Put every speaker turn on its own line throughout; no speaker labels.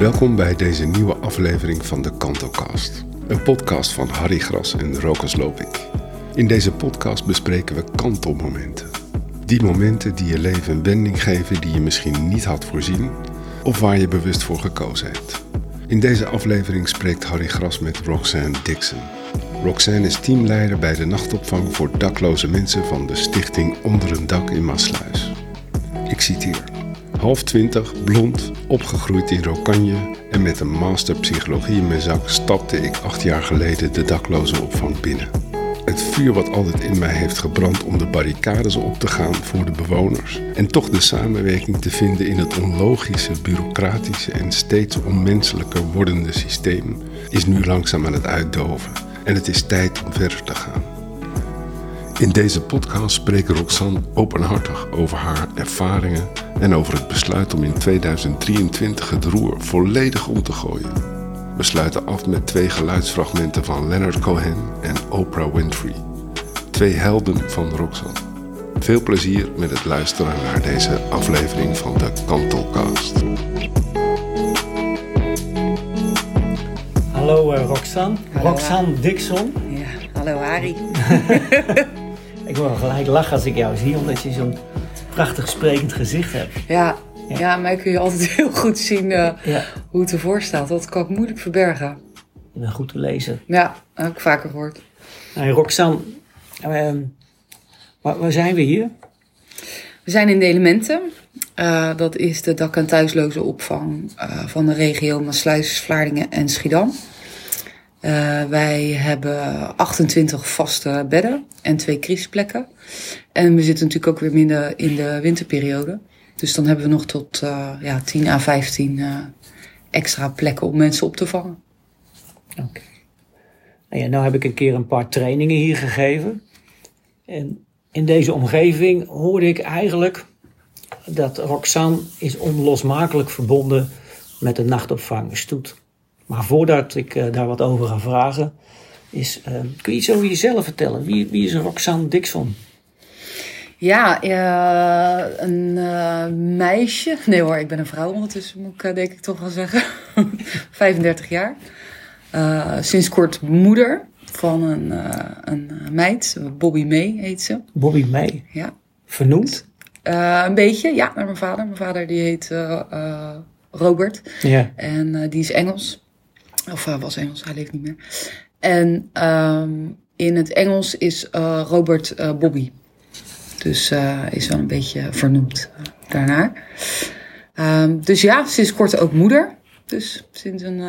Welkom bij deze nieuwe aflevering van de Kantocast. Een podcast van Harry Gras en Rokas Lopik. In deze podcast bespreken we kantelmomenten. Die momenten die je leven een wending geven die je misschien niet had voorzien of waar je bewust voor gekozen hebt. In deze aflevering spreekt Harry Gras met Roxanne Dixon. Roxanne is teamleider bij de nachtopvang voor dakloze mensen van de stichting Onder een Dak in Maasluis. Ik citeer. Half twintig, blond, opgegroeid in Rokanje en met een master psychologie in mijn zak stapte ik acht jaar geleden de dakloze opvang binnen. Het vuur wat altijd in mij heeft gebrand om de barricades op te gaan voor de bewoners en toch de samenwerking te vinden in het onlogische, bureaucratische en steeds onmenselijker wordende systeem is nu langzaam aan het uitdoven en het is tijd om verder te gaan. In deze podcast spreekt Roxanne openhartig over haar ervaringen en over het besluit om in 2023 het roer volledig om te gooien. We sluiten af met twee geluidsfragmenten van Leonard Cohen en Oprah Winfrey. Twee helden van Roxanne. Veel plezier met het luisteren naar deze aflevering van de Kantelcast.
Hallo uh, Roxanne.
Hallo,
Roxanne Dixon.
Ja, hallo Harry.
ik wil gelijk lachen als ik jou zie, omdat je zo'n prachtig sprekend gezicht hebt.
Ja, ja. mij kun je altijd heel goed zien uh,
Ja,
hoe het ervoor staat. Dat kan ik moeilijk verbergen.
bent goed te lezen.
Ja, dat heb ik vaker gehoord.
Hey, Roxanne, ehm, waar, waar zijn we hier?
We zijn in de Elementen. Uh, dat is de dak- en thuisloze opvang uh, van de regio Maasluis, Vlaardingen en Schiedam. Uh, wij hebben 28 vaste bedden en twee crisisplekken. En we zitten natuurlijk ook weer minder in de winterperiode. Dus dan hebben we nog tot ja, 10 à 15 extra plekken om mensen op te vangen.
Oké. Nou, ja, nou heb ik een keer een paar trainingen hier gegeven. En in deze omgeving hoorde ik eigenlijk dat Roxanne is onlosmakelijk verbonden met de nachtopvangstoet. Maar voordat ik uh, daar wat over ga vragen, is, uh, kun je iets over jezelf vertellen? Wie, wie is Roxanne Dixon?
Ja, uh, een meisje. Nee hoor, ik ben een vrouw ondertussen, moet ik denk ik toch wel zeggen. 35 jaar. sinds kort moeder van een, een meid, Bobby May heet ze.
Bobby May?
Ja.
Vernoemd?
Een beetje, ja, naar mijn vader. Mijn vader die heet Robert.
Ja.
En die is Engels. Of was Engels, hij leeft niet meer. En um, in het Engels is Robert Bobby. Dus is wel een beetje vernoemd daarnaar. Um, dus ja, sinds kort ook moeder. Dus sinds een.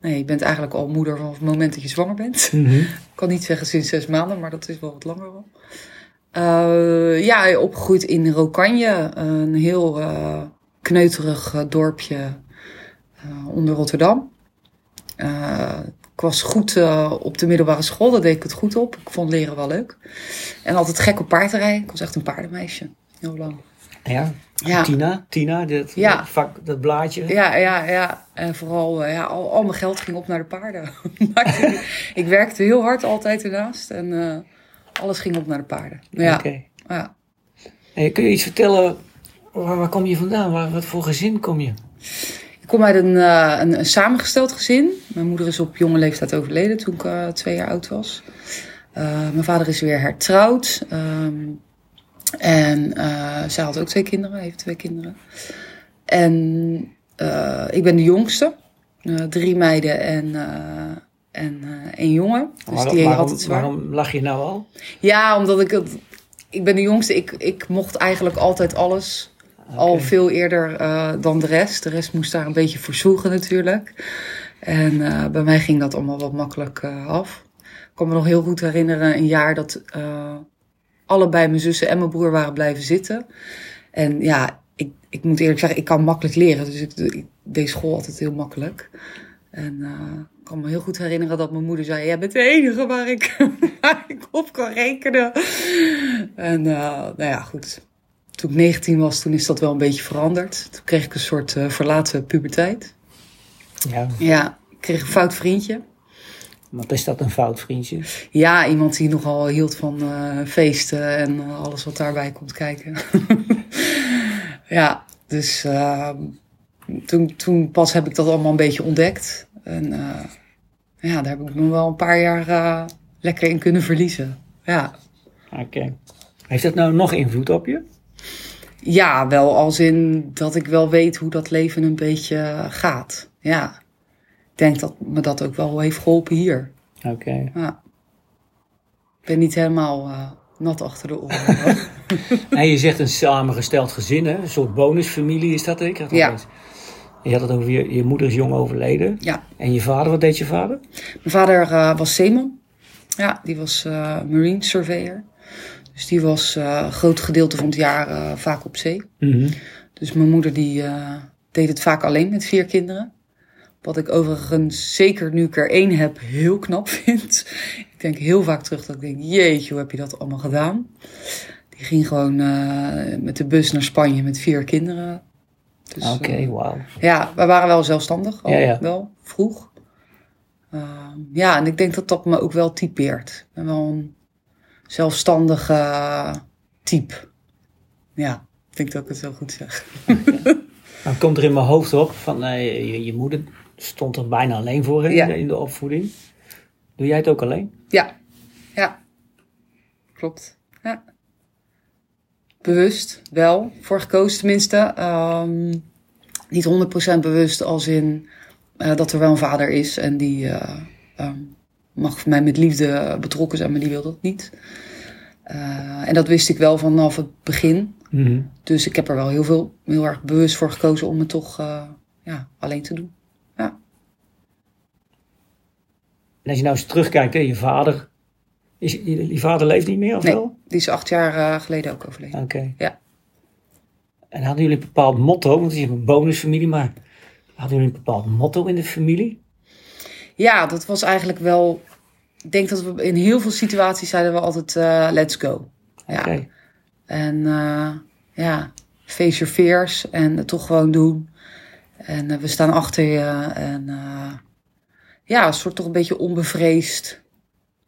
nee, je bent eigenlijk al moeder vanaf het moment dat je zwanger bent.
Mm -hmm.
Ik kan niet zeggen sinds zes maanden, maar dat is wel wat langer al. Ja, opgegroeid in Rokanje, een heel kneuterig dorpje onder Rotterdam. Ik was goed op de middelbare school, daar deed ik het goed op. Ik vond leren wel leuk. En altijd gek op paardrijden. Ik was echt een paardenmeisje, heel lang.
Ja,
Ja.
Tina, Tina, dat,
Ja.
dat vak, dat blaadje.
Ja, ja, ja. En vooral, ja, al, al mijn geld ging op naar de paarden. ik, werkte heel hard altijd ernaast en alles ging op naar de paarden. Ja.
Oké.
ja.
Hey, kun je iets vertellen, waar, waar kom je vandaan? Waar, wat voor gezin kom je?
Ik kom uit een, uh, een, een, samengesteld gezin. Mijn moeder is op jonge leeftijd overleden toen ik uh, twee jaar oud was. Uh, mijn vader is weer hertrouwd. Um, en zij had ook twee kinderen, heeft twee kinderen. En ik ben de jongste. drie meiden en en een jongen. Dus
waarom,
die had het zwaar.
Waarom lach je nou al?
Ja, omdat ik het. Ik ben de jongste. Ik, ik mocht eigenlijk altijd alles. Al veel eerder uh, dan de rest. De rest moest daar een beetje voor zoeken natuurlijk. En uh, bij mij ging dat allemaal wat makkelijk af. Ik kan me nog heel goed herinneren een jaar dat allebei mijn zussen en mijn broer waren blijven zitten. En ja, ik, ik moet eerlijk zeggen, ik kan makkelijk leren. Dus ik, deed school altijd heel makkelijk. En ik kan me heel goed herinneren dat mijn moeder zei: Jij bent de enige waar ik, waar ik op kan rekenen. En nou ja, goed. Toen ik 19 was, toen is dat wel een beetje veranderd. Toen kreeg ik een soort uh, verlaten puberteit.
Ja.
Ja, ik kreeg een fout vriendje.
Wat is dat een fout vriendje?
Ja, iemand die nogal hield van feesten en alles wat daarbij komt kijken. ja, dus toen, toen pas heb ik dat allemaal een beetje ontdekt. En eh, ja, daar heb ik me wel een paar jaar eh, lekker in kunnen verliezen. Ja.
Oké. Heeft dat nou nog invloed op je?
Ja, wel als in dat ik wel weet hoe dat leven een beetje gaat. Ja. Ik denk dat me dat ook wel heeft geholpen hier.
Oké.
Ja. Ik ben niet helemaal eh, nat achter de oren.
En je zegt een samengesteld gezin, hè? een soort bonusfamilie is dat, ik?
Ja.
Je had het over je, je moeder is jong overleden.
ja.
En je vader, wat deed je vader?
Mijn vader eh, was zeeman. Ja, die was eh, marine surveyor. Dus die was eh, een groot gedeelte van het jaar eh, vaak op zee.
Mhm.
Dus mijn moeder die eh, deed het vaak alleen met vier kinderen. Wat ik overigens, zeker nu ik er één heb, heel knap vind. Ik denk heel vaak terug dat ik denk, jeetje, hoe heb je dat allemaal gedaan? Die ging gewoon eh, met de bus naar Spanje met vier kinderen. Dus,
Oké,
eh,
wauw.
ja, we waren wel zelfstandig, al
Ja, ja.
wel, vroeg. Ehm, ja, en ik denk dat dat me ook wel typeert. Ik ben wel een zelfstandige type. Ja, ik denk dat ik het wel goed zeg.
Dan komt er in mijn hoofd op van eh, je, je moeder stond er bijna alleen voor
Ja.
in de opvoeding. Doe jij het ook alleen?
Ja, ja. Klopt. Ja. Bewust, wel. Voor gekozen tenminste. Ehm, niet 100% bewust als in eh, dat er wel een vader is. En die eh, ehm, mag voor mij met liefde betrokken zijn, maar die wil dat niet. Eh, en dat wist ik wel vanaf het begin.
Mhm.
Dus ik heb er wel heel, veel, heel erg bewust voor gekozen om het toch eh, ja, alleen te doen.
En als je nou eens terugkijkt, hè, je vader. Is, je, je vader leeft niet meer, of
Nee,
wel?
die is acht jaar eh, geleden ook overleden.
Oké.
Ja.
En hadden jullie een bepaald motto? Want het is een bonusfamilie, maar hadden jullie een bepaald motto in de familie?
Ja, dat was eigenlijk wel. Ik denk dat we in heel veel situaties zeiden we altijd: eh, let's go. Ja. En eh, ja, face your fears en het toch gewoon doen. En eh, we staan achter je. En ja, een soort toch een beetje onbevreesd.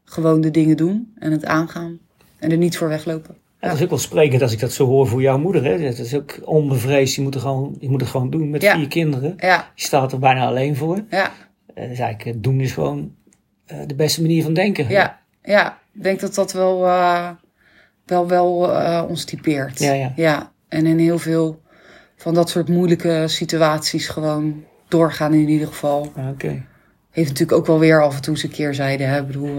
Gewoon de dingen doen en het aangaan. En er niet voor weglopen.
Ja, dat is ook wel sprekend als ik dat zo hoor voor jouw moeder. Hè? Dat is ook onbevreesd. Je moet, er gewoon, je moet het gewoon doen met
Ja.
vier kinderen.
Ja,
Je staat er bijna alleen voor.
ja,
Eh, dus eigenlijk doen is gewoon eh, de beste manier van denken.
ja. Ja, ik denk dat dat wel, eh, wel, wel eh, ons typeert.
Ja, ja.
ja. En in heel veel van dat soort moeilijke situaties gewoon doorgaan in ieder geval.
Ah, Oké.
Heeft natuurlijk ook wel weer af en toe zijn keerzijde. Hè? Ik bedoel,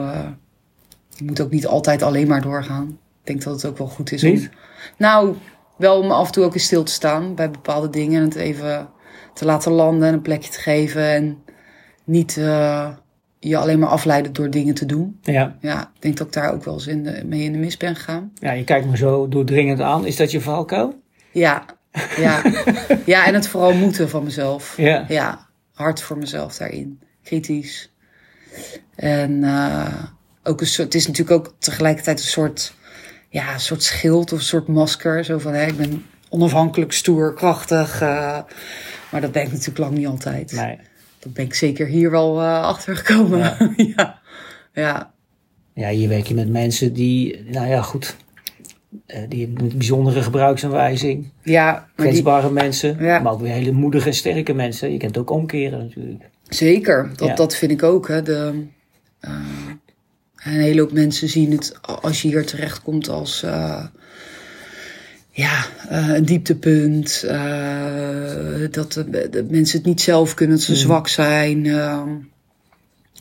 je moet ook niet altijd alleen maar doorgaan. Ik denk dat het ook wel goed is
Niet?
om... Nou, wel om af en toe ook eens stil te staan bij bepaalde dingen. En het even te laten landen en een plekje te geven. En niet eh, je alleen maar afleiden door dingen te doen.
Ja.
Ja, ik denk dat ik daar ook wel eens in de, mee in de mis ben gegaan.
ja, je kijkt me zo doordringend aan. Is dat je valkuil?
Ja, ja. ja, en het vooral moeten van mezelf.
Ja.
Ja, hard voor mezelf daarin. Kritisch. En eh, ook een soort, het is natuurlijk ook tegelijkertijd een soort, ja, een soort schild of een soort masker. Zo van, hè, ik ben onafhankelijk, stoer, krachtig. eh, maar dat ben ik natuurlijk lang niet altijd.
Nee.
Dat ben ik zeker hier wel eh achter gekomen.
Ja.
Ja. ja.
Ja, hier werk je met mensen die, nou ja, goed. eh, die een bijzondere gebruiksaanwijzing.
Ja, die,
Kwetsbare mensen.
Ja.
Maar ook weer hele moedige en sterke mensen. Je kent ook omkeren natuurlijk.
Zeker, dat,
Ja.
dat vind ik ook. Hè. De, eh, een hele hoop mensen zien het als je hier terechtkomt als ja, eh, een dieptepunt. eh, dat de, mensen het niet zelf kunnen, dat ze zwak zijn. eh.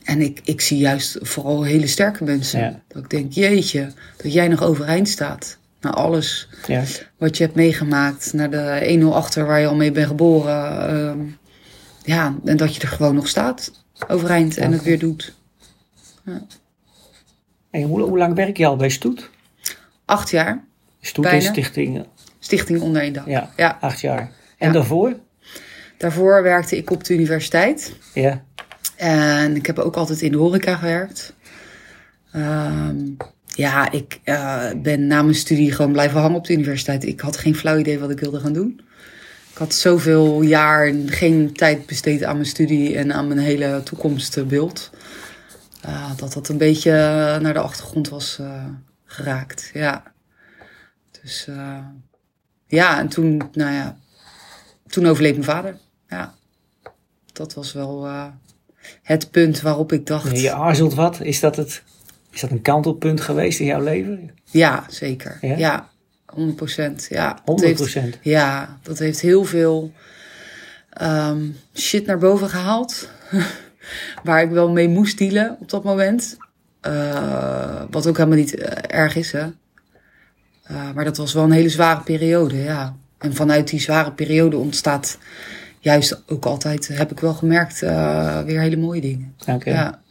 en ik, ik zie juist vooral hele sterke mensen.
Ja.
Dat ik denk, jeetje, dat jij nog overeind staat. Na alles
Ja.
wat je hebt meegemaakt. Naar de 1-0 achter waar je al mee bent geboren. ehm, ja, en dat je er gewoon nog staat. Overeind en het weer doet.
En hoe, hoe lang werk je al bij Stoet?
Acht jaar.
Stoet is stichting,
Stichting onder één dak.
ja,
Ja.
acht jaar. En
Ja.
daarvoor?
Daarvoor werkte ik op de universiteit.
Ja.
En ik heb ook altijd in de horeca gewerkt. Ehm, ja, ik eh, ben na mijn studie gewoon blijven hangen op de universiteit. Ik had geen flauw idee wat ik wilde gaan doen. Ik had zoveel jaar geen tijd besteed aan mijn studie en aan mijn hele toekomstbeeld. eh, dat dat een beetje naar de achtergrond was eh, geraakt. Ja. Dus eh, ja, en toen, nou ja, toen overleed mijn vader. ja. Dat was wel uh, het punt waarop ik dacht...
Je aarzelt wat. Is dat, het, is dat een kantelpunt geweest in jouw leven?
Ja, zeker. Ja, ja 100 procent. Ja,
100 procent?
Ja, dat heeft heel veel um, shit naar boven gehaald. waar ik wel mee moest dealen op dat moment. Uh, wat ook helemaal niet uh, erg is, hè. Uh, maar dat was wel een hele zware periode, ja. En vanuit die zware periode ontstaat juist ook altijd, heb ik wel gemerkt, weer hele mooie dingen.
Oké. Ja.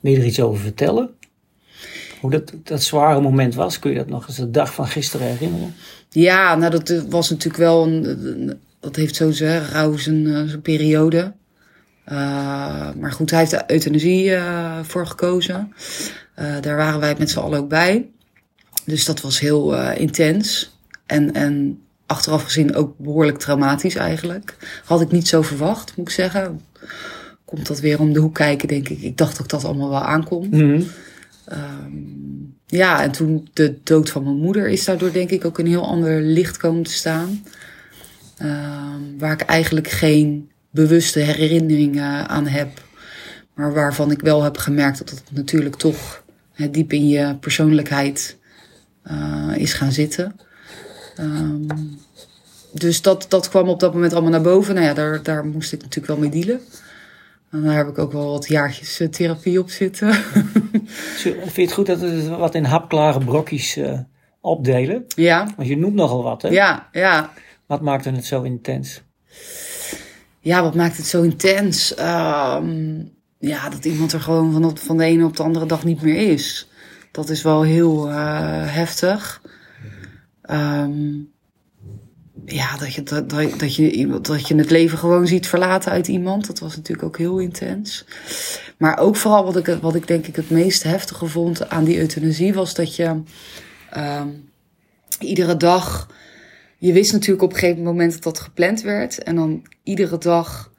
Wil je er iets over vertellen? Hoe dat, dat zware moment was, kun je dat nog eens de dag van gisteren herinneren?
Ja, nou dat was natuurlijk wel een, dat heeft zo zijn rouw zijn, zijn periode. Uh, maar goed, hij heeft de euthanasie uh, voor gekozen. Uh, daar waren wij met z'n allen ook bij. Dus dat was heel intens. En, en achteraf gezien ook behoorlijk traumatisch eigenlijk. Had ik niet zo verwacht, moet ik zeggen. Komt dat weer om de hoek kijken, denk ik. Ik dacht dat ik dat allemaal wel aankom. Mm -hmm. um, ja, en toen de dood van mijn moeder is daardoor denk ik ook een heel ander licht komen te staan. Um, waar ik eigenlijk geen bewuste herinneringen aan heb. Maar waarvan ik wel heb gemerkt dat het natuurlijk toch hè, diep in je persoonlijkheid uh, is gaan zitten. Um, dus dat, dat kwam op dat moment allemaal naar boven. Nou ja, daar, daar moest ik natuurlijk wel mee dealen. En daar heb ik ook wel wat jaartjes uh, therapie op zitten.
Vind je het goed dat we wat in hapklare brokjes uh, opdelen?
Ja.
Want je noemt nogal wat, hè?
Ja, ja.
Wat maakte het zo intens?
ja, wat maakt het zo intens? Um, ja, dat iemand er gewoon van, op, van de ene op de andere dag niet meer is. Dat is wel heel uh, heftig. Um, ja, dat je, dat, dat, je, dat je het leven gewoon ziet verlaten uit iemand. Dat was natuurlijk ook heel intens. Maar ook vooral wat ik, wat ik denk ik het meest heftige vond aan die euthanasie was dat je um, iedere dag je wist natuurlijk op een gegeven moment dat dat gepland werd. En dan iedere dag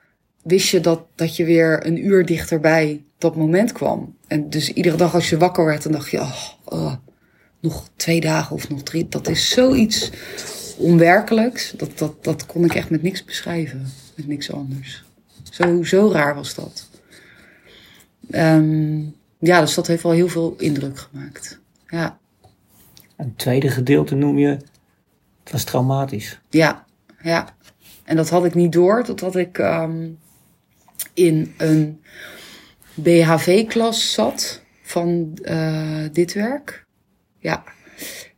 wist je dat, dat je weer een uur dichterbij dat moment kwam. En dus iedere dag als je wakker werd, dan dacht je, oh, oh nog twee dagen of nog drie. Dat is zoiets onwerkelijks. Dat, dat, dat kon ik echt met niks beschrijven. Met niks anders. Zo, zo raar was dat. Um, ja, dus dat heeft wel heel veel indruk gemaakt. Ja.
Een tweede gedeelte noem je het was traumatisch.
Ja, ja. En dat had ik niet door totdat ik um, in een BHV-klas zat van uh, dit werk. Ja.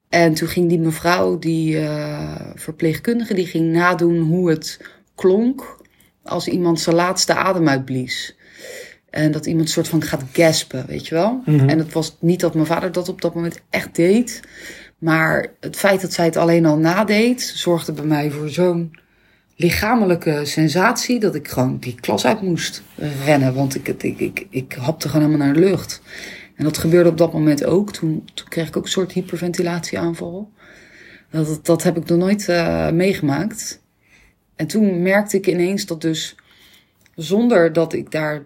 En toen ging die mevrouw, die uh, verpleegkundige, die ging nadoen hoe het klonk als iemand zijn laatste adem uitblies. En dat iemand soort van gaat gaspen, weet je wel. Mm -hmm. En het was niet dat mijn vader dat op dat moment echt deed. Maar het feit dat zij het alleen al nadeed, zorgde bij mij voor zo'n lichamelijke sensatie dat ik gewoon die klas uit moest rennen. Want ik, ik, ik, ik hapte gewoon helemaal naar de lucht. En dat gebeurde op dat moment ook. Toen, toen kreeg ik ook een soort hyperventilatieaanval. Dat, dat heb ik nog nooit uh, meegemaakt. En toen merkte ik ineens dat dus zonder dat ik daar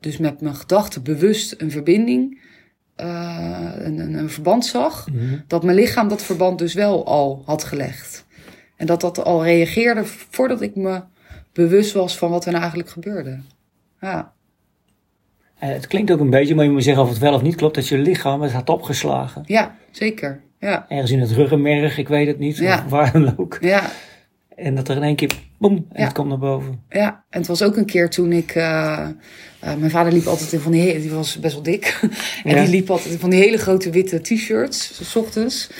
dus met mijn gedachten bewust een verbinding uh, een, een, een, verband zag, mm -hmm. dat mijn lichaam dat verband dus wel al had gelegd. En dat dat al reageerde voordat ik me bewust was van wat er nou eigenlijk gebeurde. Ja.
En het klinkt ook een beetje, maar je moet zeggen of het wel of niet klopt, dat je lichaam het had opgeslagen.
Ja, zeker. Ja.
Ergens in het ruggenmerg, ik weet het niet, ja. of waar dan ook.
Ja.
En dat er in één keer, boem, en
Ja.
het komt naar boven.
Ja, en het was ook een keer toen ik. Uh, uh, mijn vader liep altijd in van die. Die was best wel dik. en
Ja.
die liep altijd in van die hele grote witte t-shirts. s ochtends.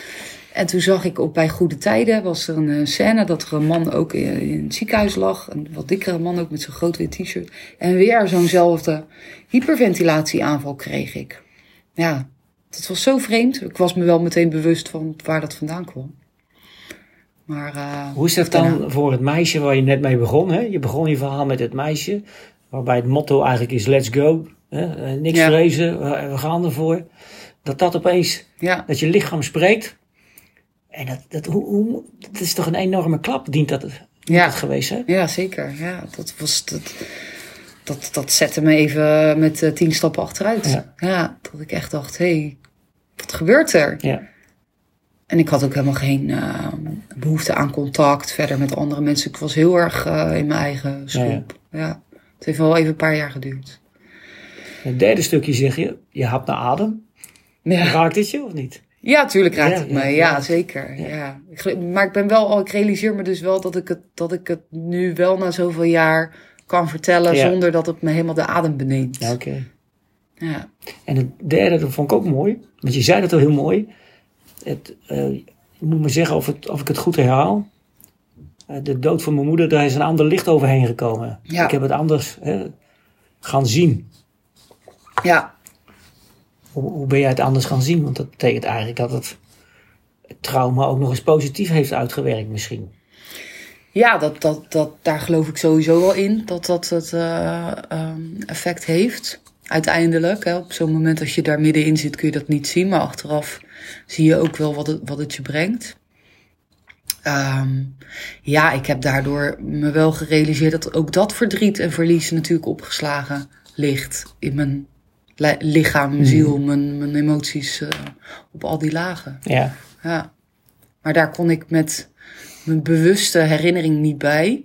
En toen zag ik op bij Goede Tijden. was er een eh, scène dat er een man ook in, in het ziekenhuis lag. Een wat dikkere man ook met zo'n groot wit t-shirt. En weer zo'nzelfde hyperventilatieaanval kreeg ik. Ja, dat was zo vreemd. Ik was me wel meteen bewust van waar dat vandaan kwam. Maar. eh,
Hoe is dat dan voor het meisje waar je net mee begon? Hè? Je begon je verhaal met het meisje, waarbij het motto eigenlijk is let's go. Hè? Eh, Niks
Ja.
vrezen, we, we gaan ervoor. Dat dat opeens,
Ja.
dat je lichaam spreekt. En dat, dat, hoe, hoe, dat is toch een enorme klap, dient dat,
Ja.
dat geweest, hè?
Ja, zeker. Ja, dat, was, dat, dat, dat zette me even met eh, tien stappen achteruit.
Ja.
Ja. dat ik echt dacht, hé, hey, wat gebeurt er?
Ja.
en ik had ook helemaal geen uh, behoefte aan contact verder met andere mensen. Ik was heel erg uh, in mijn eigen schroep. Ja, ja. Het heeft wel even een paar jaar geduurd.
Het derde stukje zeg je, je had naar adem. Ja. Raakt dit je of niet?
Ja, tuurlijk raakt ja, het me. Ja, zeker. Ja. Maar ik ben wel al, ik realiseer me dus wel dat ik het, dat ik het nu wel na zoveel jaar kan vertellen zonder dat het me helemaal de adem beneemt.
Ja, oké. Ja. En het derde, dat vond ik ook mooi. Want je zei dat al heel mooi. Het, uh, ik moet me zeggen of, het, of ik het goed herhaal. Uh, de dood van mijn moeder, daar is een ander licht overheen gekomen. Ja. Ik heb het anders hè, gaan zien.
Ja.
Hoe, hoe ben jij het anders gaan zien? Want dat betekent eigenlijk dat het, trauma ook nog eens positief heeft uitgewerkt misschien.
Ja, dat, dat, dat, daar geloof ik sowieso wel in. Dat dat het uh, um, effect heeft. Uiteindelijk. Hè, op zo'n moment als je daar middenin zit kun je dat niet zien. Maar achteraf zie je ook wel wat het, wat het je brengt. Um, ja, ik heb daardoor me wel gerealiseerd dat ook dat verdriet en verlies natuurlijk opgeslagen ligt in mijn lichaam, mijn ziel, hmm. mijn, mijn emoties uh, op al die lagen.
Ja.
ja. Maar daar kon ik met mijn bewuste herinnering niet bij.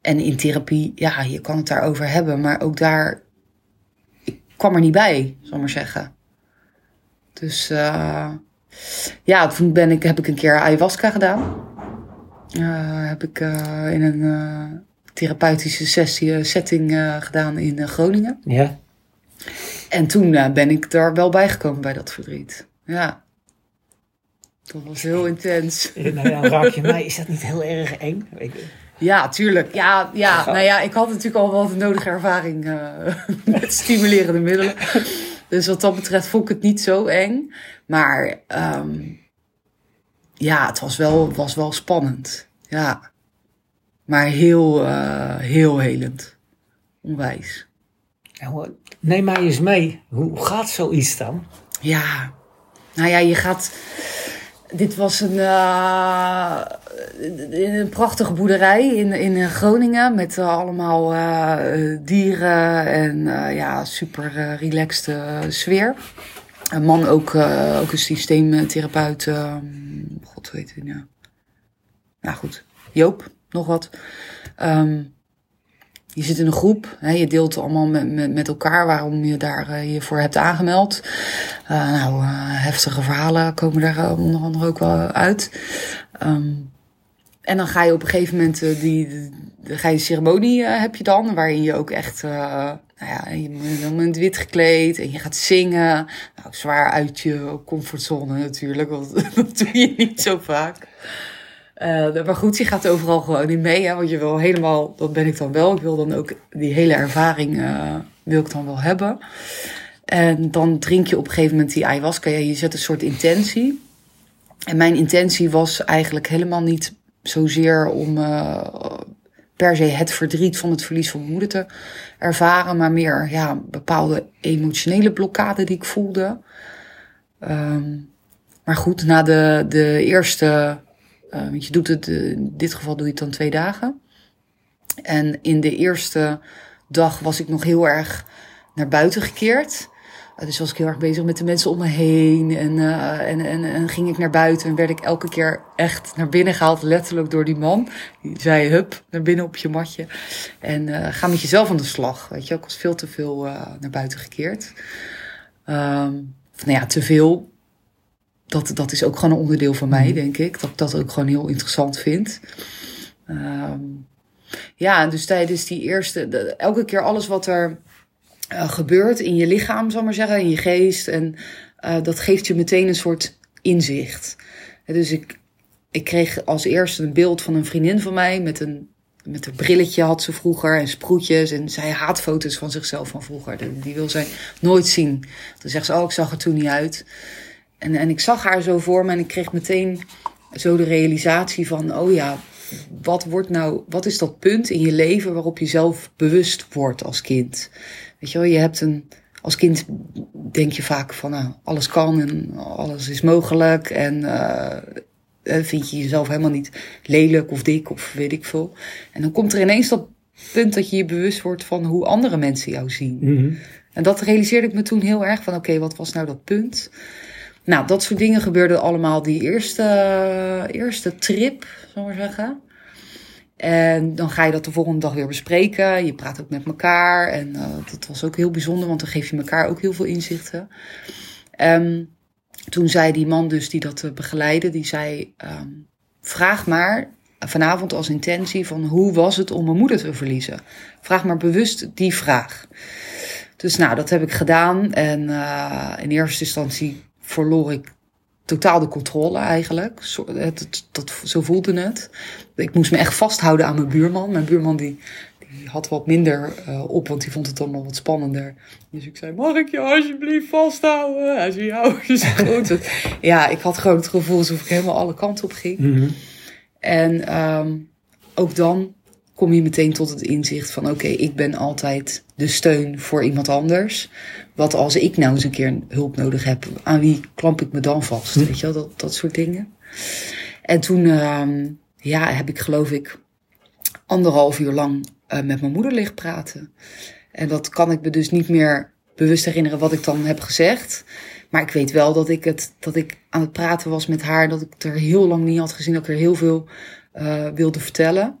En in therapie, ja, je kan het daarover hebben, maar ook daar, ik kwam er niet bij, zal maar zeggen. Dus uh, ja, toen ben ik, heb ik een keer ayahuasca gedaan. Uh, heb ik in een therapeutische sessie, setting gedaan in Groningen.
Ja.
En toen ben ik er wel bijgekomen bij dat verdriet. Ja. Dat was heel intens.
Nou ja, raak je mij. Is dat niet heel erg eng?
Ja, tuurlijk. Ja, ja, nou ja, ik had natuurlijk al wel de nodige ervaring uh, met stimulerende middelen. Dus wat dat betreft vond ik het niet zo eng. Maar um, ja, het was wel, was wel spannend. Ja. Maar heel, uh, heel helend. Onwijs.
Neem mij eens mee. Hoe gaat zoiets dan?
Ja, nou ja, je gaat dit was een, uh, een prachtige boerderij in, in Groningen met uh, allemaal uh, dieren en ja, super relaxed sfeer. Een man ook, ook een systeemtherapeut. God weet het, ja. Nou goed, Joop, nog wat. Um, je zit in een groep, hè, je deelt allemaal met, met, elkaar waarom je daar uh, je voor hebt aangemeld. Uh, nou, uh, heftige verhalen komen daar onder andere ook wel uit. Um, en dan ga je op een gegeven moment die, ceremonie heb je dan, waarin je ook echt, nou ja, je bent wit gekleed en je gaat zingen. Nou, zwaar uit je comfortzone natuurlijk, want dat doe je niet zo vaak. Maar goed, je gaat overal gewoon in mee. Hè, want je wil helemaal, dat ben ik dan wel. Ik wil dan ook die hele ervaring uh, wil ik dan wel hebben. En dan drink je op een gegeven moment die ayahuasca. Je zet een soort intentie. En mijn intentie was eigenlijk helemaal niet zozeer om uh, per se het verdriet van het verlies van mijn moeder te ervaren. Maar meer ja, bepaalde emotionele blokkade die ik voelde. Um, maar goed, na de, de eerste want je doet het, uh, in dit geval doe je het dan twee dagen. En in de eerste dag was ik nog heel erg naar buiten gekeerd. Uh, dus was ik heel erg bezig met de mensen om me heen. En, en, en, ging ik naar buiten en werd ik elke keer echt naar binnen gehaald, letterlijk door die man. Die zei, hup, naar binnen op je matje. En ga met jezelf aan de slag. Weet je, ik was veel te veel naar buiten gekeerd. Um, nou ja, te veel dat, dat is ook gewoon een onderdeel van mij, mhm. denk ik. Dat ik dat ook gewoon heel interessant vind. Um, ja, dus tijdens die eerste, elke keer alles wat er uh, gebeurt in je lichaam, zal maar zeggen, in je geest. En uh, dat geeft je meteen een soort inzicht. dus ik, ik kreeg als eerste een beeld van een vriendin van mij met een met een brilletje had ze vroeger en sproetjes. En zij haat foto's van zichzelf van vroeger. Die, die wil zij nooit zien. Dan zegt ze, oh, ik zag er toen niet uit. En, en ik zag haar zo voor me en ik kreeg meteen zo de realisatie van, oh ja, wat wordt nou, wat is dat punt in je leven waarop je zelf bewust wordt als kind? Weet je wel, je hebt een, als kind denk je vaak van, nou, alles kan en alles is mogelijk en uh, vind je jezelf helemaal niet lelijk of dik of weet ik veel. En dan komt er ineens dat punt dat je je bewust wordt van hoe andere mensen jou zien.
Mm -hmm.
En dat realiseerde ik me toen heel erg van, oké, okay, wat was nou dat punt? Nou, dat soort dingen gebeurden allemaal die eerste, eerste trip, zal ik maar zeggen. En dan ga je dat de volgende dag weer bespreken. Je praat ook met elkaar. En uh, dat was ook heel bijzonder, want dan geef je elkaar ook heel veel inzichten. Um, toen zei die man dus die dat uh, begeleidde, die zei... Um, vraag maar vanavond als intentie van hoe was het om mijn moeder te verliezen? Vraag maar bewust die vraag. Dus nou, dat heb ik gedaan. En uh, in eerste instantie verloor ik totaal de controle eigenlijk. Zo, het, dat, zo voelde het. Ik moest me echt vasthouden aan mijn buurman. Mijn buurman die, die had wat minder uh, op, want die vond het allemaal wat spannender. Dus ik zei, mag ik je alsjeblieft vasthouden? Hij zei, ja, je groot. ja, ik had gewoon het gevoel alsof ik helemaal alle kanten op ging. Mm -hmm. En um, ook dan kom je meteen tot het inzicht van oké, ik ben altijd de steun voor iemand anders. Wat als ik nou eens een keer hulp nodig heb, aan wie klamp ik me dan vast? Weet je wel, dat, dat soort dingen. En toen um, ja, heb ik geloof ik anderhalf uur lang uh, met mijn moeder liggen praten. En dat kan ik me dus niet meer bewust herinneren wat ik dan heb gezegd. Maar ik weet wel dat ik, het, dat ik aan het praten was met haar. Dat ik er heel lang niet had gezien. Dat ik er heel veel uh, wilde vertellen.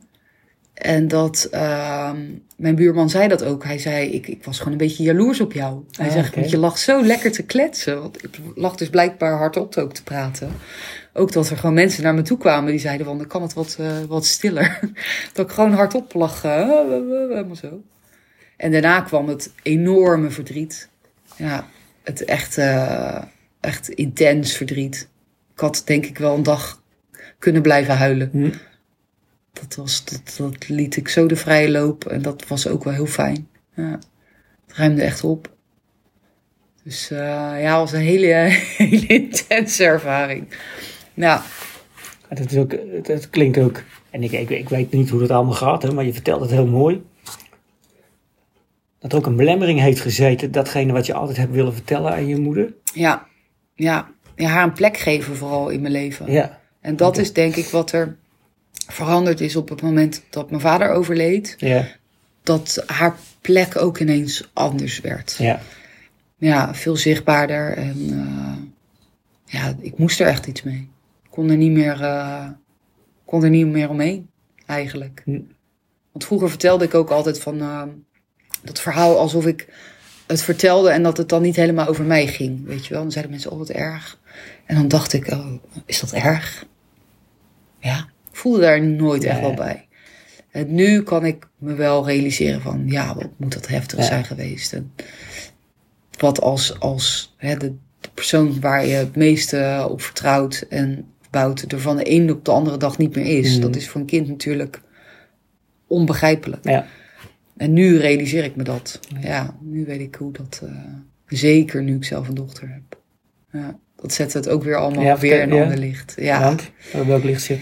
En dat uh, mijn buurman zei dat ook. Hij zei, ik, ik was gewoon een beetje jaloers op jou. Hij ah, zegt, okay. je lag zo lekker te kletsen. Want ik lag dus blijkbaar hardop ook te praten. Ook dat er gewoon mensen naar me toe kwamen die zeiden van, dan kan het wat, uh, wat stiller. dat ik gewoon hardop lag. Uh, helemaal zo. En daarna kwam het enorme verdriet. Ja, het echt, uh, echt intens verdriet. Ik had denk ik wel een dag kunnen blijven huilen. Hm dat, was, dat, dat liet ik zo de vrije loop en dat was ook wel heel fijn. Ja, het ruimde echt op. Dus uh, ja, het was een hele, hele intense ervaring. Ja.
Het, is ook, het klinkt ook, en ik, ik, ik, weet niet hoe dat allemaal gaat, hè, maar je vertelt het heel mooi. Dat er ook een belemmering heeft gezeten, datgene wat je altijd hebt willen vertellen aan je moeder.
Ja, ja. ja haar een plek geven vooral in mijn leven. Ja. En dat is denk ik wat er veranderd is op het moment dat mijn vader overleed. Ja. Dat haar plek ook ineens anders werd. Ja. Ja, veel zichtbaarder. En uh, ja, ik moest er echt iets mee. Ik kon er niet meer, uh, kon er niet meer omheen, eigenlijk. Hm. Want vroeger vertelde ik ook altijd van uh, dat verhaal alsof ik het vertelde en dat het dan niet helemaal over mij ging. Weet je wel, dan zeiden mensen, oh wat erg. En dan dacht ik, oh, is dat erg? Ja, voelde daar nooit echt wel bij. En nu kan ik me wel realiseren van, ja, wat moet dat heftig ja. zijn geweest. En wat als, als hè, de, de, persoon waar je het meeste op vertrouwt en bouwt, er van de ene op de andere dag niet meer is. Mm. Dat is voor een kind natuurlijk onbegrijpelijk. Ja. En nu realiseer ik me dat. Ja, nu weet ik hoe dat, uh, zeker nu ik zelf een dochter heb. Ja, dat zet het ook weer allemaal ja, weer in een ander licht. Ja.
Want, welk licht zit?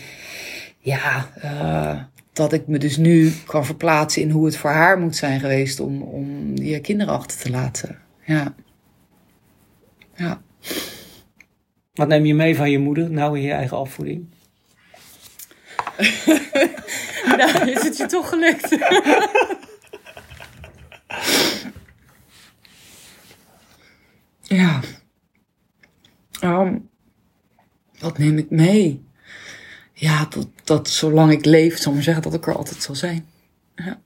Ja, uh, dat ik me dus nu kan verplaatsen in hoe het voor haar moet zijn geweest om, om je kinderen achter te laten. Ja. Ja.
Wat neem je mee van je moeder nou in je eigen opvoeding?
nou, is het je toch gelukt? ja. Um, wat neem ik mee? Ja, dat, zolang ik leef, zal ik maar zeggen dat ik er altijd zal zijn. Ja.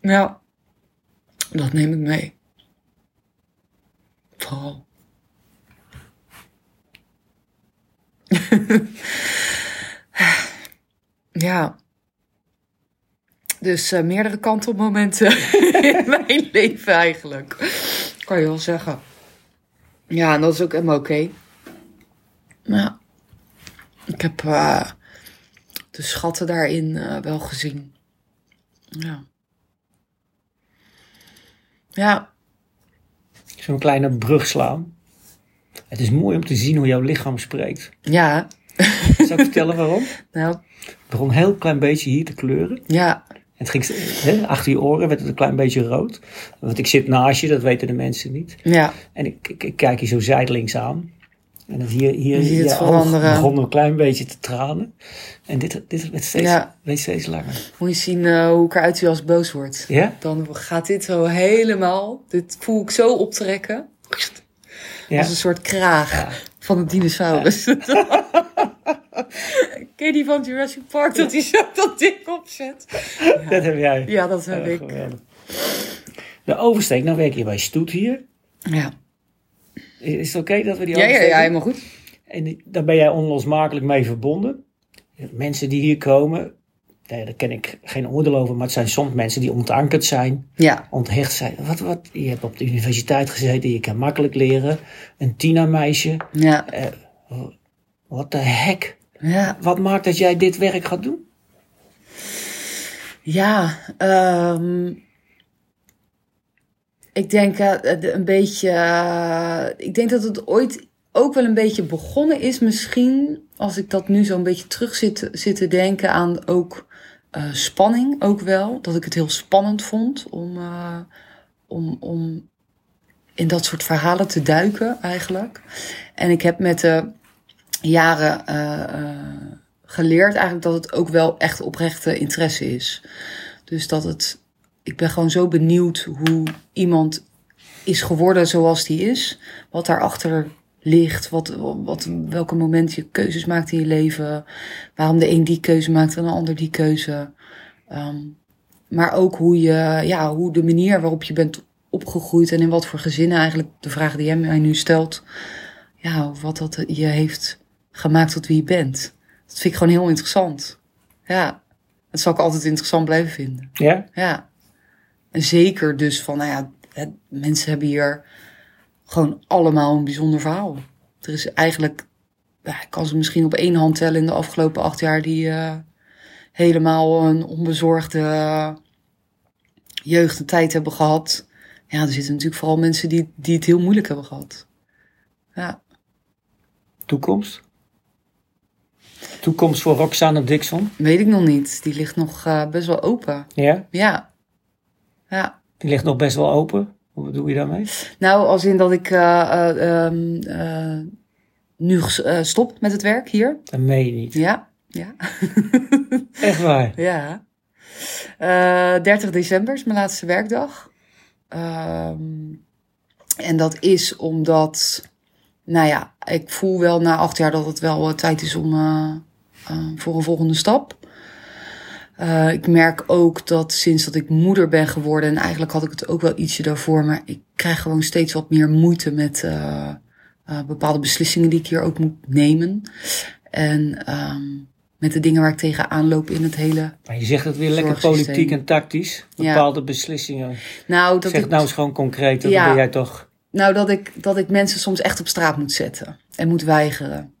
ja, dat neem ik mee. Vooral. ja. Dus uh, meerdere kantelmomenten in mijn leven eigenlijk. Kan je wel zeggen. Ja, en dat is ook helemaal oké. Okay. Ik heb uh, de schatten daarin uh, wel gezien. Ja. Ja.
Zo'n kleine brug slaan. Het is mooi om te zien hoe jouw lichaam spreekt.
Ja.
Zal ik vertellen waarom?
Nou.
Het begon een heel klein beetje hier te kleuren.
Ja.
Het ging, hè, achter je oren werd het een klein beetje rood. Want ik zit naast je, dat weten de mensen niet.
Ja.
En ik, ik, ik kijk je zo zijdelings aan. En hier, hier
Je ziet het
begon een klein beetje te tranen. En dit, dit werd steeds,
Ja.
werd steeds langer.
Moet je zien eh, hoe ik eruit zie als boos word.
Ja?
Dan gaat dit zo helemaal, dit voel ik zo optrekken.
Ja.
Als een soort kraag van een dinosaurus. Ken je die van Jurassic Park? Dat hij zo dat ding opzet.
Dat heb jij.
Ja, dat heb
Ja,
ik.
geweldig. De oversteek, nou werk je bij Stoet hier.
Ja,
Is het oké dat we die
ja, ja,
oversteek
ja
doen?
helemaal goed.
En daar ben jij onlosmakelijk mee verbonden. Mensen die hier komen, nee, daar ken ik geen oordeel over, maar het zijn soms mensen die ontankerd zijn,
Ja,
onthecht zijn. Wat, wat, je hebt op de universiteit gezeten, je kan makkelijk leren. Een tienermeisje,
ja,
wat de hek.
ja.
Wat maakt dat jij dit werk gaat doen?
Ja, ehm, ik denk de- een beetje. eh, ik denk dat het ooit ook wel een beetje begonnen is, misschien als ik dat nu zo'n beetje terug zit, zit te denken aan ook eh, spanning, ook wel. Dat ik het heel spannend vond om, om, om in dat soort verhalen te duiken, eigenlijk. En ik heb met de jaren eh, eh, geleerd eigenlijk dat het ook wel echt oprechte interesse is. Dus dat het. Ik ben gewoon zo benieuwd hoe iemand is geworden zoals die is. Wat daarachter ligt. Wat, wat, welke momenten je keuzes maakt in je leven. Waarom de een die keuze maakt en de ander die keuze. Ehm, maar ook hoe, je, ja, hoe de manier waarop je bent opgegroeid. En in wat voor gezinnen eigenlijk. De vraag die jij mij nu stelt. Ja, wat dat je heeft gemaakt tot wie je bent. Dat vind ik gewoon heel interessant. Ja, dat zal ik altijd interessant blijven vinden.
Ja?
Ja. En zeker dus van, nou ja, mensen hebben hier gewoon allemaal een bijzonder verhaal. Er is eigenlijk, ja, ik kan ze misschien op één hand tellen in de afgelopen acht jaar die eh, helemaal een onbezorgde jeugd en tijd hebben gehad. Ja, er zitten natuurlijk vooral mensen die, die het heel moeilijk hebben gehad. Ja.
Toekomst? Toekomst voor Roxanne Dixon?
Weet ik nog niet. Die ligt nog eh, best wel open.
Ja?
Ja. Ja.
Die ligt nog best wel open. Hoe bedoel je daarmee?
Nou, als in dat ik eh, eh, ehm, eh, nu stop met het werk hier.
Dat meen je niet.
Ja. Ja.
Echt waar?
ja. Eh 30 december is mijn laatste werkdag. Ehm, en dat is omdat, nou ja, ik voel wel na acht jaar dat het wel eh, tijd is om eh, eh, voor een volgende stap. Ik merk ook dat sinds dat ik moeder ben geworden, en eigenlijk had ik het ook wel ietsje daarvoor, maar ik krijg gewoon steeds wat meer moeite met bepaalde beslissingen die ik hier ook moet nemen. En ehm, met de dingen waar ik tegenaan loop in het hele.
Maar je zegt het weer lekker politiek en tactisch.
Ja.
Bepaalde beslissingen.
Nou, dat
zeg
ik,
nou eens gewoon concreet. Dan
Ja.
ben jij toch...
nou dat, ik, dat ik mensen soms echt op straat moet zetten en moet weigeren.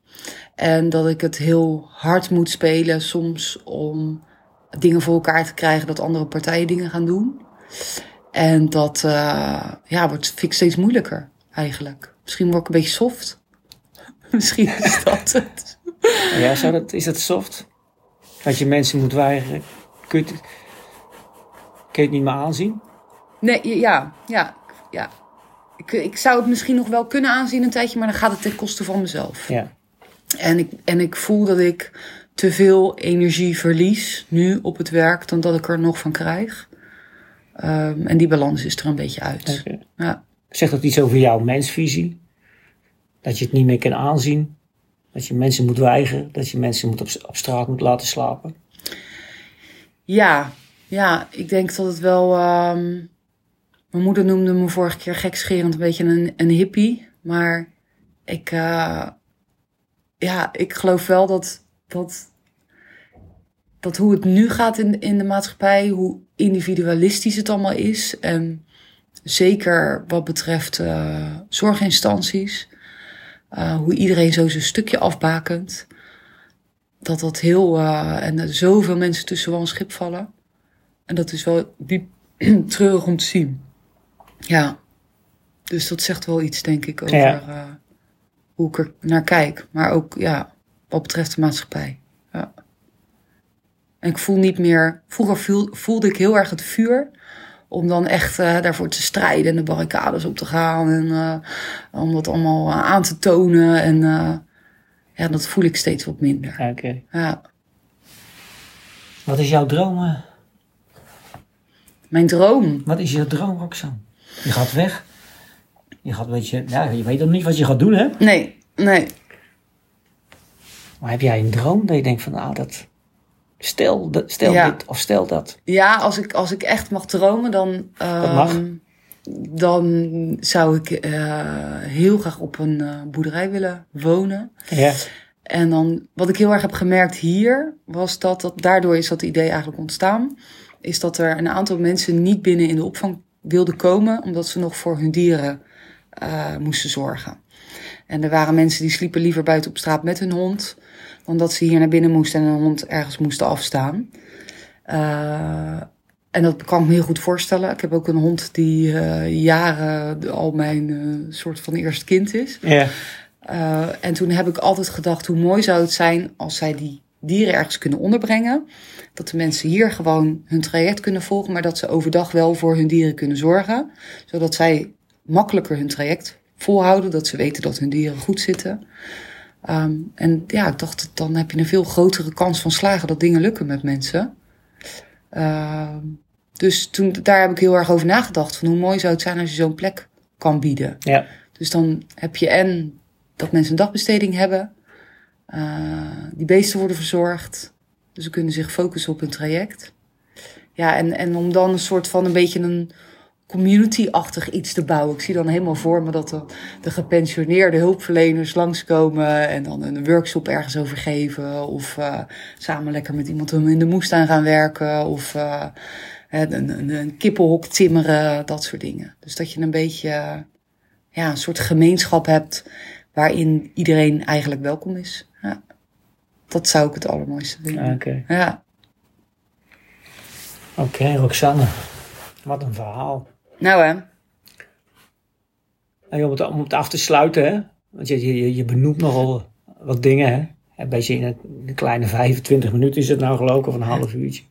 En dat ik het heel hard moet spelen soms om dingen voor elkaar te krijgen dat andere partijen dingen gaan doen. En dat eh, ja, wordt, vind ik steeds moeilijker eigenlijk. Misschien word ik een beetje soft. Misschien is dat het.
Ja, zou dat, is dat soft? Dat je mensen moet weigeren? Kun je het, kun je het niet meer aanzien?
Nee, ja, ja, ja. Ik, ik zou het misschien nog wel kunnen aanzien een tijdje, maar dan gaat het ten koste van mezelf.
Ja.
En ik, en ik voel dat ik te veel energie verlies nu op het werk dan dat ik er nog van krijg. Ehm, en die balans is er een beetje uit. Ja.
Zegt dat iets over jouw mensvisie? Dat je het niet meer kan aanzien? Dat je mensen moet weigeren? Dat je mensen moet op, op straat moet laten slapen?
ja, ja, ik denk dat het wel. ehm, mijn moeder noemde me vorige keer gekscherend een beetje een, een hippie. Maar ik, eh, ja, ik geloof wel dat, dat, dat hoe het nu gaat in, in de maatschappij, hoe individualistisch het allemaal is. En zeker wat betreft eh, zorginstanties, eh, hoe iedereen zo zijn stukje afbakent. Dat dat heel, en er zoveel mensen tussen wel een schip vallen. En dat is wel diep treurig om te zien. Ja, dus dat zegt wel iets, denk ik, over
Ja.
eh, hoe ik er naar kijk. Maar ook, ja, wat betreft de maatschappij. En ik voel niet meer. Vroeger voel- voelde ik heel erg het vuur Om dan echt uh, daarvoor te strijden en de barricades op te gaan. En uh, om dat allemaal aan te tonen. En ja, dat voel ik steeds wat minder.
Oké. Okay.
Ja.
Wat is jouw droom?
Mijn droom?
Wat is jouw droom, Roxanne? Je gaat weg. Je gaat een beetje... Ja, je weet nog niet wat je gaat doen, hè?
Nee, nee.
Maar heb jij een droom dat je denkt van, ah, dat... Stel, dat, stel
Ja.
dit of stel dat.
Ja, als ik, als ik echt mag dromen, dan,
Dat mag.
ehm, dan zou ik eh, heel graag op een eh, boerderij willen wonen.
Ja.
En dan, wat ik heel erg heb gemerkt hier, was dat, dat daardoor is dat idee eigenlijk ontstaan. Is dat er een aantal mensen niet binnen in de opvang wilden komen, omdat ze nog voor hun dieren eh, moesten zorgen. En er waren mensen die sliepen liever buiten op straat met hun hond, dan dat ze hier naar binnen moesten en een hond ergens moesten afstaan. Eh, en dat kan ik me heel goed voorstellen. Ik heb ook een hond die eh, jaren al mijn soort van eerste kind is.
Ja.
En toen heb ik altijd gedacht, hoe mooi zou het zijn als zij die dieren ergens kunnen onderbrengen. Dat de mensen hier gewoon hun traject kunnen volgen, maar dat ze overdag wel voor hun dieren kunnen zorgen. Zodat zij makkelijker hun traject volhouden, dat ze weten dat hun dieren goed zitten. Um, en ja, ik dacht, dan heb je een veel grotere kans van slagen dat dingen lukken met mensen. Uh, dus toen, daar heb ik heel erg over nagedacht. Van hoe mooi zou het zijn als je zo'n plek kan bieden.
Ja.
Dus dan heb je en dat mensen een dagbesteding hebben. Uh, die beesten worden verzorgd. Dus ze kunnen zich focussen op hun traject. Ja, en, en om dan een soort van een beetje een community-achtig iets te bouwen. Ik zie dan helemaal voor me dat de, de gepensioneerde hulpverleners langskomen en dan een workshop ergens over geven. Of uh, samen lekker met iemand in de moestuin gaan werken. Of uh, een, een, een kippenhok timmeren, dat soort dingen. Dus dat je een beetje ja, een soort gemeenschap hebt waarin iedereen eigenlijk welkom is. Dat zou ik het allermooiste vinden.
Oké. Okay.
Ja.
Oké, okay, Roxanne. Wat een verhaal.
Nou hè.
En om, het, om het af te sluiten, hè? want je, je, je benoemt nogal wat dingen. Hè? Een beetje in een, een kleine 25 minuten is het nou geloof ik, of een half uurtje.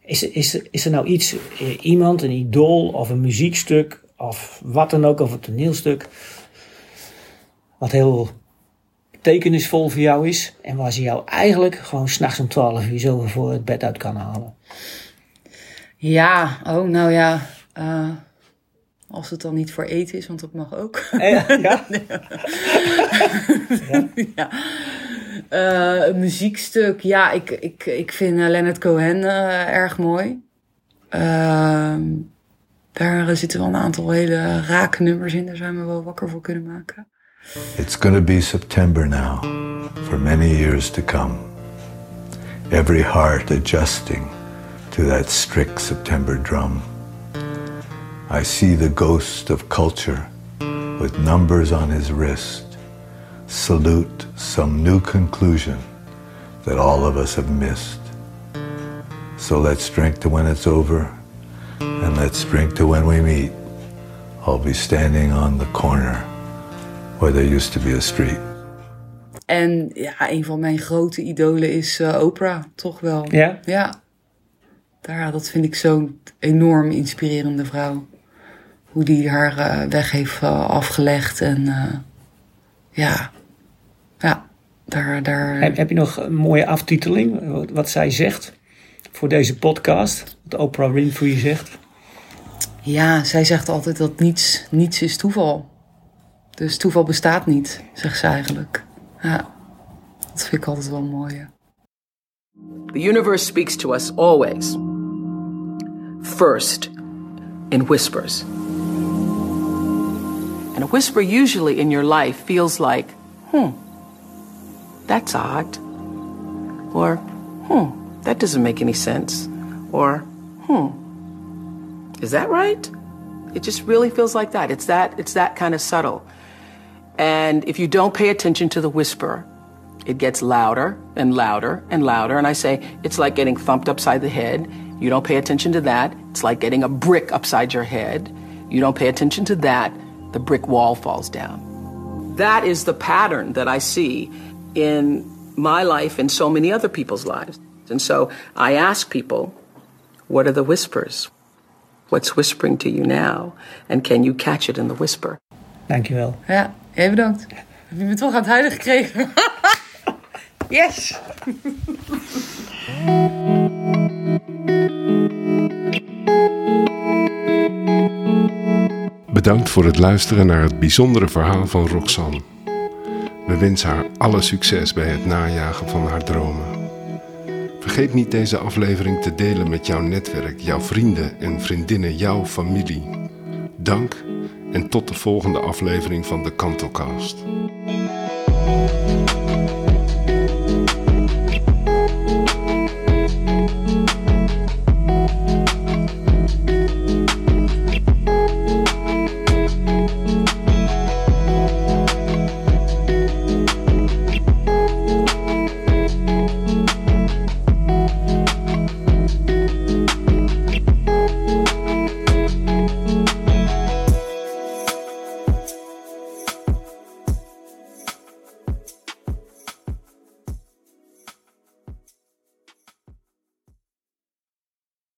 Is, is, is er nou iets, iemand, een idool of een muziekstuk of wat dan ook, of een toneelstuk, wat heel betekenisvol voor jou is en waar ze jou eigenlijk gewoon s'nachts om 12 uur zo voor het bed uit kan halen?
Ja, oh nou ja. Uh, als het dan niet voor eten is, want dat mag ook.
Ja. ja.
ja. ja. Uh, een muziekstuk, ja, ik, ik, ik vind uh, Leonard Cohen erg mooi. Ehm, daar zitten wel een aantal hele rake nummers in, daar zijn we wel wakker voor kunnen maken.
It's gonna be September now, for many years to come. Every heart adjusting to that strict September drum. I see the ghost of culture with numbers on his wrist salute some new conclusion that all of us have missed. So let's drink to when it's over, and let's drink to when we meet. I'll be standing on the corner where there used to be a street.
En ja, een van mijn grote idolen is uh, Oprah, toch wel.
Ja?
Ja. Daar, dat vind ik zo'n enorm inspirerende vrouw. Hoe die haar uh, weg heeft uh, afgelegd en ja, ja, daar... daar...
Heb, heb, je nog een mooie aftiteling, wat, wat zij zegt voor deze podcast? Wat Oprah Winfrey zegt?
Ja, zij zegt altijd dat niets, niets is toeval. Dus toeval bestaat niet, zegt ze eigenlijk. Ja, dat vind ik altijd wel mooi.
The universe speaks to us always. First, in whispers. And a whisper usually in your life feels like, hmm, that's odd. Or, hmm, that doesn't make any sense. Or, hmm, is that right? It just really feels like that. It's that it's that kind of subtle. And if you don't pay attention to the whisper, it gets louder and louder and louder. And I say, it's like getting thumped upside the head. You don't pay attention to that. It's like getting a brick upside your head. You don't pay attention to that. The brick wall falls down. That is the pattern that I see in my life and so many other people's lives. And so I ask people, what are the whispers? what's whispering to you now? And can you catch it in the whisper?
thank Dankjewel.
Ja, jij bedankt. Heb je me toch aan het huilen gekregen? yes!
Bedankt voor het luisteren naar het bijzondere verhaal van Roxanne. We wensen haar alle succes bij het najagen van haar dromen. Vergeet niet deze aflevering te delen met jouw netwerk, jouw vrienden en vriendinnen, jouw familie. Dank en tot de volgende aflevering van de Kantocast.